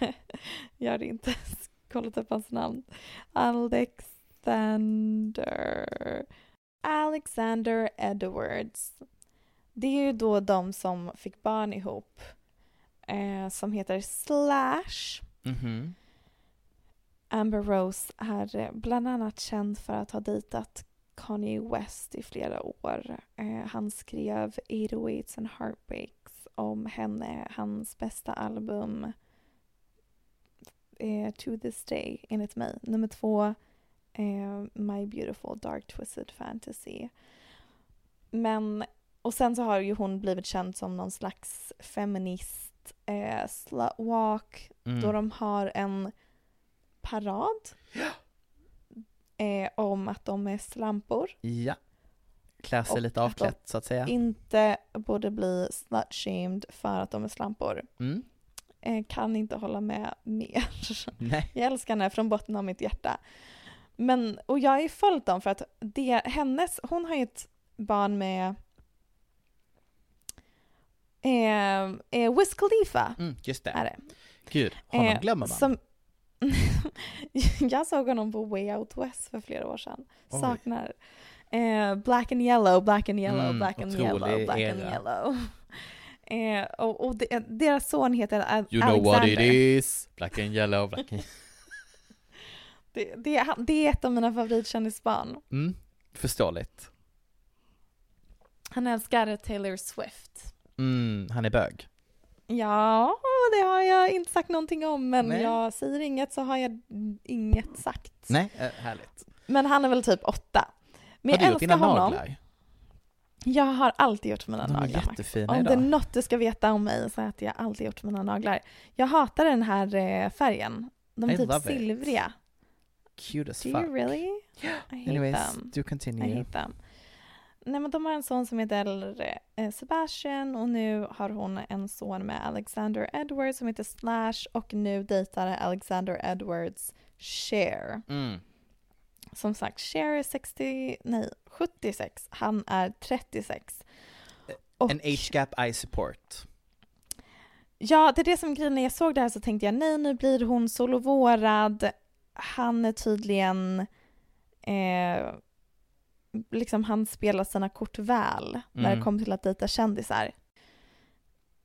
jag hade inte ens kollat upp hans namn. Alexander, Alexander Edwards. Det är ju då de som fick barn ihop, eh, som heter Slash. Mhm. Amber Rose är eh, bland annat känd för att ha dejtat Kanye West i flera år. Eh, han skrev 808s and Heartbreaks om henne, hans bästa album eh, To this day, enligt mig. Nummer två, eh, My Beautiful Dark Twisted Fantasy. Men, och sen så har ju hon blivit känd som någon slags feminist, eh, slutwalk, Mm. då de har en parad eh, om att de är slampor. Ja. Klär sig lite avklätt så att säga. Inte borde bli slut-shamed för att de är slampor. Mm. Eh, kan inte hålla med mer. Nej. Jag älskar henne från botten av mitt hjärta. Men, och jag har ju följt dem för att det, hennes, hon har ju ett barn med eh, eh, Wiz Khalifa. Mm, just det. Är det. Gud, honom Eh, glömmer man. Som, jag såg honom på Way Out West för flera år sedan. Oj. Saknar. Eh, black and yellow, black and yellow, Mm, black and yellow, black and era. yellow. Eh, och och de, deras son heter Al- You know Alexander. what it is. Black and yellow, black and... Det, det, det är ett av mina favoritkändisbarn. Mm, förståeligt. Han älskar Taylor Swift. Mm, han är bög. Ja, det har jag inte sagt någonting om, men Nej. jag säger inget så har jag inget sagt. Nej, äh, härligt. Men han är väl typ åtta. Men Har du jag gjort dina honom. naglar? Jag har alltid gjort mina De naglar. Max. jättefina Om det är idag. något du ska veta om mig så är det att jag alltid gjort mina naglar. Jag hatar den här eh, färgen. De är I typ silvriga. Cute as Do fuck. you really? I hate Anyways, them. do I continue. hate them. Nej men de har en son som heter eh, Sebastian och nu har hon en son med Alexander Edwards som heter Slash och nu dejtar Alexander Edwards Cher. Mm. Som sagt, Cher är 60, nej 76, han är 36. Och En age gap I support. Ja, det är det som grejen. När jag såg det här så tänkte jag nej, nu blir hon solovårad. Han är tydligen... Eh, liksom han spelar sina kort väl när det Mm. kommer till att dejta kändisar.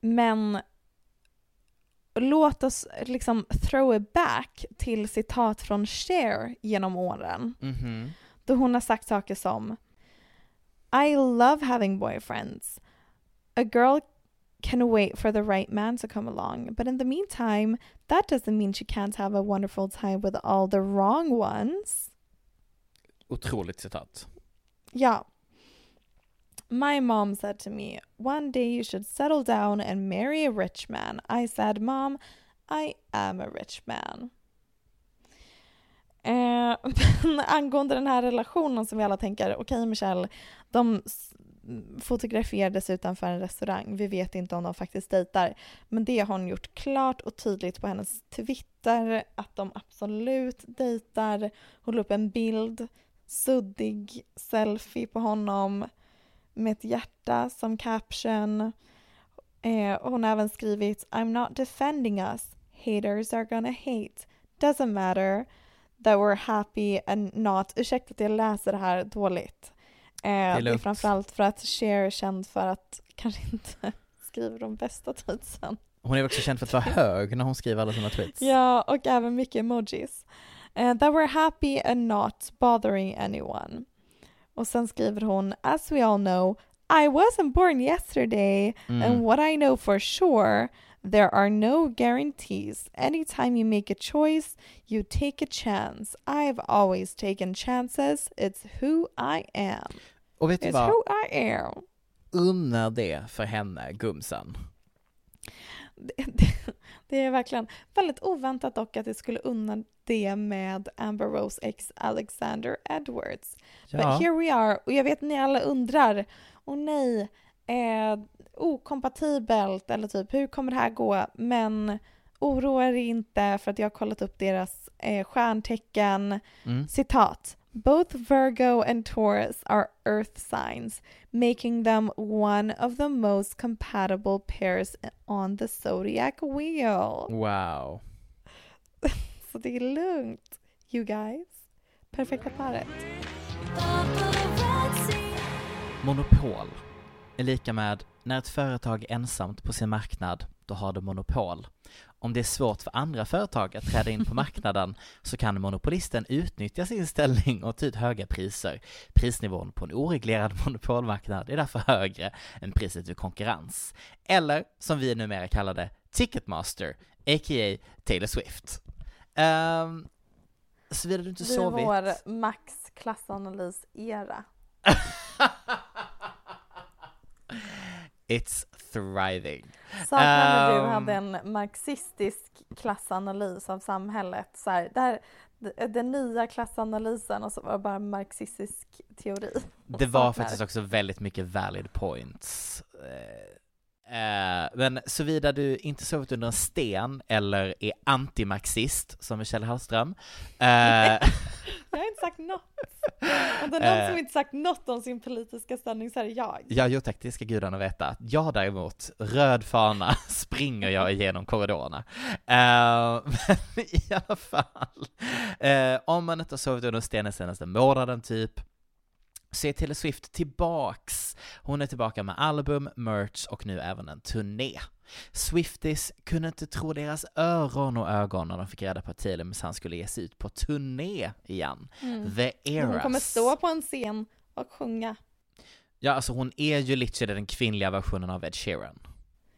Men låt oss liksom throw it back till citat från Cher genom åren. Mhm. Då hon har sagt saker som I love having boyfriends. A girl can wait for the right man to come along, but in the meantime, that doesn't mean she can't have a wonderful time with all the wrong ones. Otroligt citat. Yeah. My mom said to me, One day you should settle down and marry a rich man. I said, Mom, I am a rich man. Eh, angående den här relationen som vi alla tänker, okej Michelle, de fotograferades utanför en restaurang. Vi vet inte om de faktiskt dejtar. Men det har hon gjort klart och tydligt på hennes Twitter att de absolut dejtar. Hon la upp en bild, suddig selfie på honom med ett hjärta som caption. Eh, och hon har även skrivit I'm not defending us. Haters are gonna hate. Doesn't matter that we're happy and not. Ursäkta att jag läser det här dåligt. Eh, det, är lugnt. framförallt för att Cher är känd för att kanske inte skriva de bästa tweetsen. Hon är också känd för att vara hög när hon skriver alla sina tweets. Ja, och även mycket emojis. Eh, that we're happy and not bothering anyone. Och sen skriver hon, as we all know, I wasn't born yesterday Mm. and what I know for sure, there are no guarantees. Anytime you make a choice, you take a chance. I've always taken chances. It's who I am. Och vet du It's vad? who I am. Unna det för henne, gumsen. Det, det, det är verkligen väldigt oväntat dock att det skulle unna det med Amber Rose ex Alexander Edwards. Ja. But here we are. Och jag vet ni alla undrar, åh nej, eh, okompatibelt eller typ hur kommer det här gå? Men oroa er inte för att jag har kollat upp deras eh, stjärntecken. Mm. Citat. Both Virgo and Taurus are earth signs, making them one of the most compatible pairs on the zodiac wheel. Wow. Så det är lugnt, you guys. Perfekta paret. Monopol är lika med när ett företag är ensamt på sin marknad, då har det monopol. Om det är svårt för andra företag att träda in på marknaden så kan monopolisten utnyttja sin ställning och ta ut höga priser. Prisnivån på en oreglerad monopolmarknad är därför högre än priset vid konkurrens. Eller, som vi numera kallar det, Ticketmaster, a.k.a. Taylor Swift. Um, Såvida du inte Det är sovit... vår max klassanalys-era. It's thriving. Saknar när du hade en marxistisk klassanalys av samhället. Så här, det här, d- den nya klassanalysen och så var det bara marxistisk teori. Det var faktiskt också väldigt mycket valid points. Eh, men såvida du inte sovit under en sten eller är antimarxist som Michelle Hallström. eh, Jag har inte sagt något. Om det är någon Eh. som inte sagt något om sin politiska ställning så är det jag. Ja, jo tack, det ska gudarna veta. Jag däremot, röd fana, springer jag igenom korridorerna. Eh, men i alla fall, eh, om man inte har sovit under en sten den senaste månaden typ, är Taylor Swift tillbaks. Hon är tillbaka med album, merch och nu även en turné. Swifties kunde inte tro deras öron och ögon när de fick reda på att Taylor minsann skulle ge sig ut på turné igen. Mm. The Eras. Hon kommer stå på en scen och sjunga. Ja, alltså hon är ju literally den kvinnliga versionen av Ed Sheeran.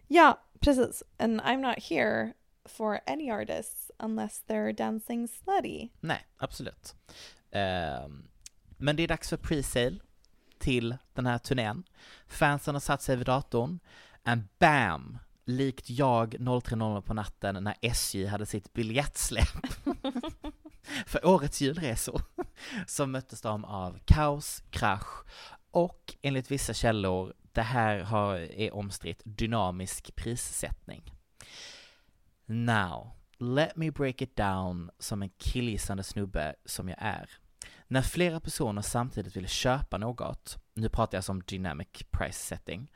Ja, precis. And I'm not here for any artists unless they're dancing slutty. Nej, absolut. Ehm, men det är dags för pre-sale till den här turnén. Fansen har satt sig vid datorn, and bam! Likt jag 03.00 på natten när SJ hade sitt biljettsläpp för årets julresor, så möttes de av kaos, krasch och enligt vissa källor, det här har, är omstritt, dynamisk prissättning. Now, let me break it down som en killgissande snubbe som jag är. När flera personer samtidigt vill köpa något, nu pratar jag som dynamic price setting,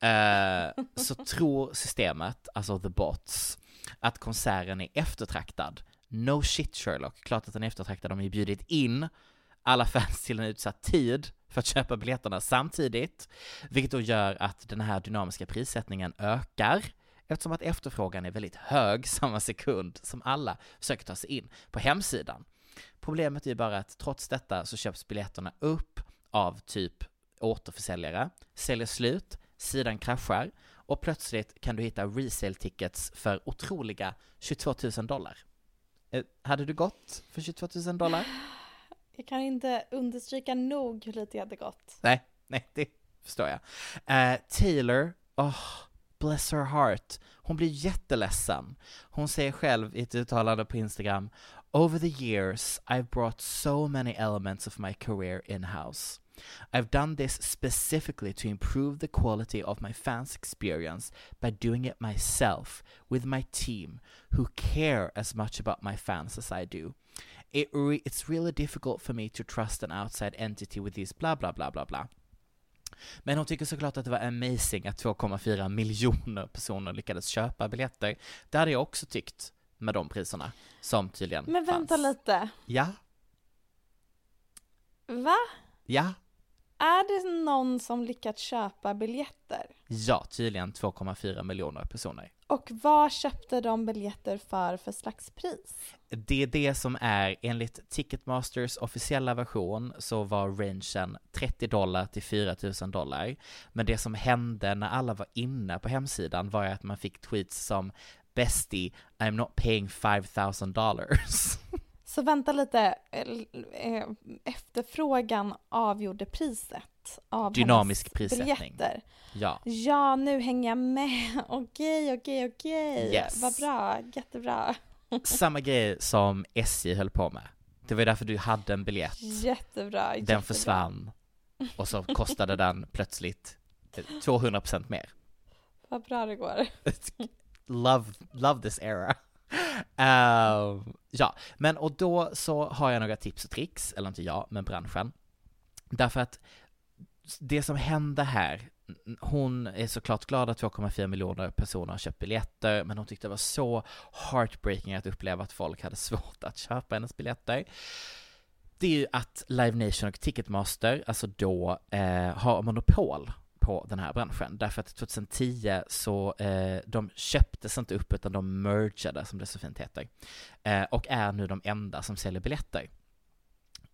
eh, så tror systemet, alltså the bots, att konserten är eftertraktad. No shit Sherlock, klart att den är eftertraktad. De har ju bjudit in alla fans till en utsatt tid för att köpa biljetterna samtidigt, vilket då gör att den här dynamiska prissättningen ökar eftersom att efterfrågan är väldigt hög samma sekund som alla försöker ta sig in på hemsidan. Problemet är ju bara att trots detta så köps biljetterna upp av typ återförsäljare, säljer slut, sidan kraschar och plötsligt kan du hitta resale tickets för otroliga 22 000 dollar. Eh, hade du gått för 22 000 dollar? Jag kan inte understryka nog hur lite jag hade gått. Nej, nej, det förstår jag. Eh, Taylor, oh, bless her heart, hon blir jätteledsen. Hon säger själv i ett uttalande på Instagram, Over the years I've brought so many elements of my career in-house. I've done this specifically to improve the quality of my fans' experience by doing it myself with my team who care as much about my fans as I do. It re- it's really difficult for me to trust an outside entity with these bla bla bla bla bla. Men hon tycker såklart att det var amazing att 2,4 miljoner personer lyckades köpa biljetter. Det hade jag också tyckt med de priserna som tydligen Men vänta fanns. lite. Ja, Va? ja, Är det någon som lyckats köpa biljetter? ja, tydligen 2,4 miljoner personer. Och vad köpte de biljetter för för slags pris? Det är det som är, enligt Ticketmasters officiella version så var rangen 30 dollar till 4 000 dollar. Men det som hände när alla var inne på hemsidan var att man fick tweets som Bestie, I'm not paying 5000 dollars. Så vänta lite, eh, efterfrågan avgjorde priset av Dynamisk prissättning. biljetter. Ja. Ja, nu hänger jag med. Okej, okej, okej. Yes. Vad bra, jättebra. Samma grej som SJ höll på med. Det var därför du hade en biljett. Jättebra, Den jättebra. försvann. Och så kostade den plötsligt 200% mer. Vad bra det går love, love this era. Uh, ja, men och då så har jag några tips och tricks, eller inte jag, men branschen. Därför att det som hände här, hon är såklart glad att 2,4 miljoner personer har köpt biljetter, men hon tyckte det var så heartbreaking att uppleva att folk hade svårt att köpa hennes biljetter. Det är ju att Live Nation och Ticketmaster, alltså då, eh, har monopol på den här branschen. Därför att 2010 så, eh, de köptes inte upp utan de mergade, som det så fint heter. Eh, och är nu de enda som säljer biljetter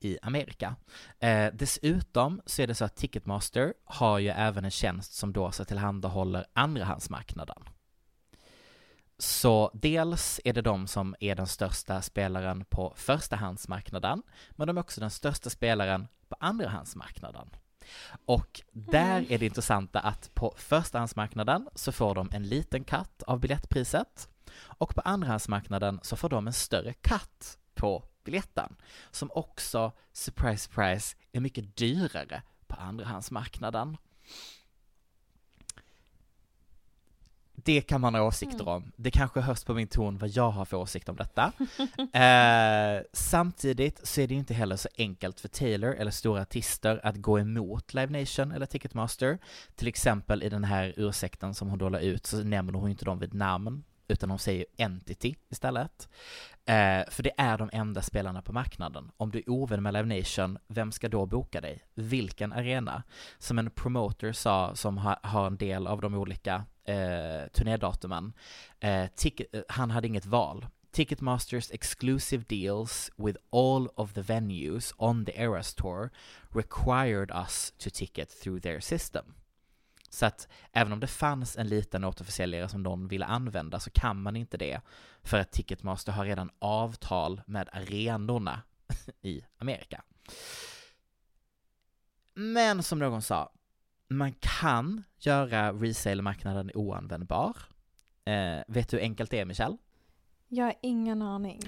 i Amerika. Eh, dessutom så är det så att Ticketmaster har ju även en tjänst som då så tillhandahåller andrahandsmarknaden. Så dels är det de som är den största spelaren på förstahandsmarknaden, men de är också den största spelaren på andrahandsmarknaden. Och där är det intressanta att på förstahandsmarknaden så får de en liten katt av biljettpriset och på andrahandsmarknaden så får de en större katt på biljetten som också, surprise surprise, är mycket dyrare på andrahandsmarknaden. Det kan man ha åsikter om. Det kanske hörs på min ton vad jag har för åsikt om detta. eh, samtidigt så är det ju inte heller så enkelt för Taylor eller stora artister att gå emot Live Nation eller Ticketmaster. Till exempel i den här ursäkten som hon då la ut så nämner hon inte dem vid namn, utan hon säger entity istället. Eh, för det är de enda spelarna på marknaden. Om du är ovän med Live Nation, vem ska då boka dig? Vilken arena? Som en promoter sa, som ha, har en del av de olika eh, turnédatumen, eh, eh, han hade inget val. Ticketmasters exclusive deals with all of the venues on the Eras Tour required us to ticket through their system. Så att även om det fanns en liten återförsäljare som någon ville använda så kan man inte det för att Ticketmaster har redan avtal med arenorna i Amerika. Men som någon sa, man kan göra resale-marknaden oanvändbar. Eh, vet du hur enkelt det är, Michelle? Jag har ingen aning.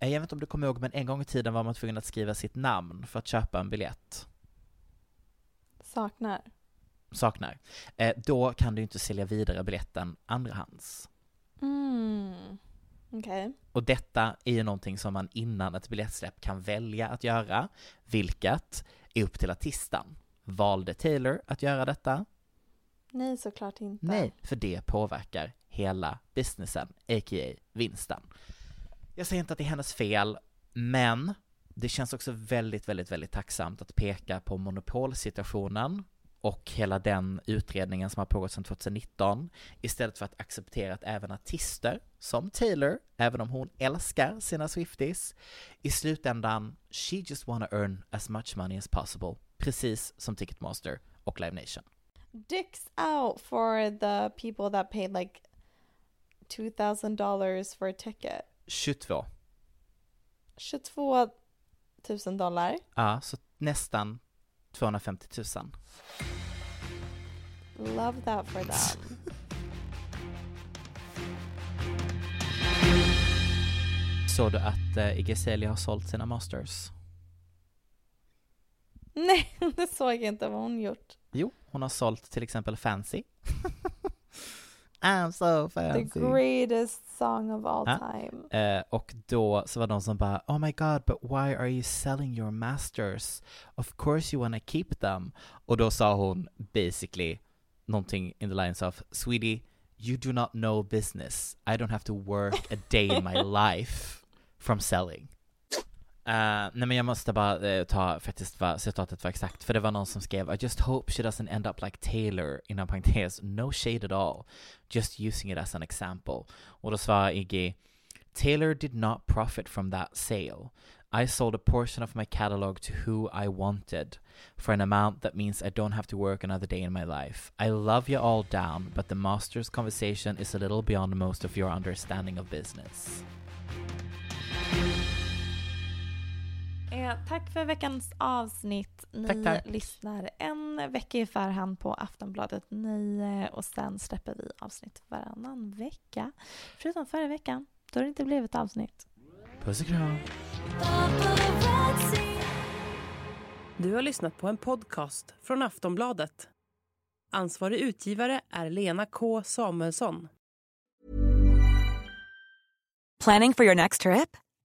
Eh, Jag vet inte om du kommer ihåg, men en gång i tiden var man tvungen att skriva sitt namn för att köpa en biljett. Saknar. Saknar. Eh, då kan du inte sälja vidare biljetten andrahands. Mm. Okej. Och detta är ju någonting som man innan ett biljettsläpp kan välja att göra, vilket är upp till artisten. Valde Taylor att göra detta? Nej, såklart inte. Nej, för det påverkar hela businessen, a.k.a. vinsten. Jag säger inte att det är hennes fel, men det känns också väldigt, väldigt, väldigt tacksamt att peka på monopolsituationen och hela den utredningen som har pågått sedan 2019 istället för att acceptera att även artister som Taylor, även om hon älskar sina Swifties, i slutändan, she just wanna earn as much money as possible, precis som Ticketmaster och Live Nation. Dicks out for the people that paid like $2,000 for a ticket. 22. 22 000 dollar. Ja, så nästan 250 000. Love that for them. Såg du att uh, Iggy Azalea har sålt sina masters? Nej, det såg jag inte vad hon gjort. Jo, hon har sålt till exempel Fancy. I'm so fancy. The greatest song of all Ja. time. Eh, och då så var de som bara Oh my god, but why are you selling your masters? Of course you wanna keep them. Och då sa hon basically någonting in the lines of Sweetie, you do not know business. I don't have to work a day in my life from selling. Eh, nej men jag måste bara eh, ta faktiskt vad citatet var exakt, för det var någon som skrev I just hope she doesn't end up like Taylor, inom parentes, no shade at all, just using it as an example. Och då svarar Iggy Taylor did not profit from that sale. I sold a portion of my catalog to who I wanted for an amount that means I don't have to work another day in my life. I love you all down, but the master's conversation is a little beyond most of your understanding of business. Eh, tack för veckans avsnitt. Ni Tack, tack. lyssnar en vecka i förhand på Aftonbladet 9 och sen släpper vi avsnitt varannan vecka. Förutom förra veckan, då det inte blivit avsnitt. Puss och kram. Du har lyssnat på en podcast från Aftonbladet. Ansvarig utgivare är Lena K Samuelsson. Planning for your next trip?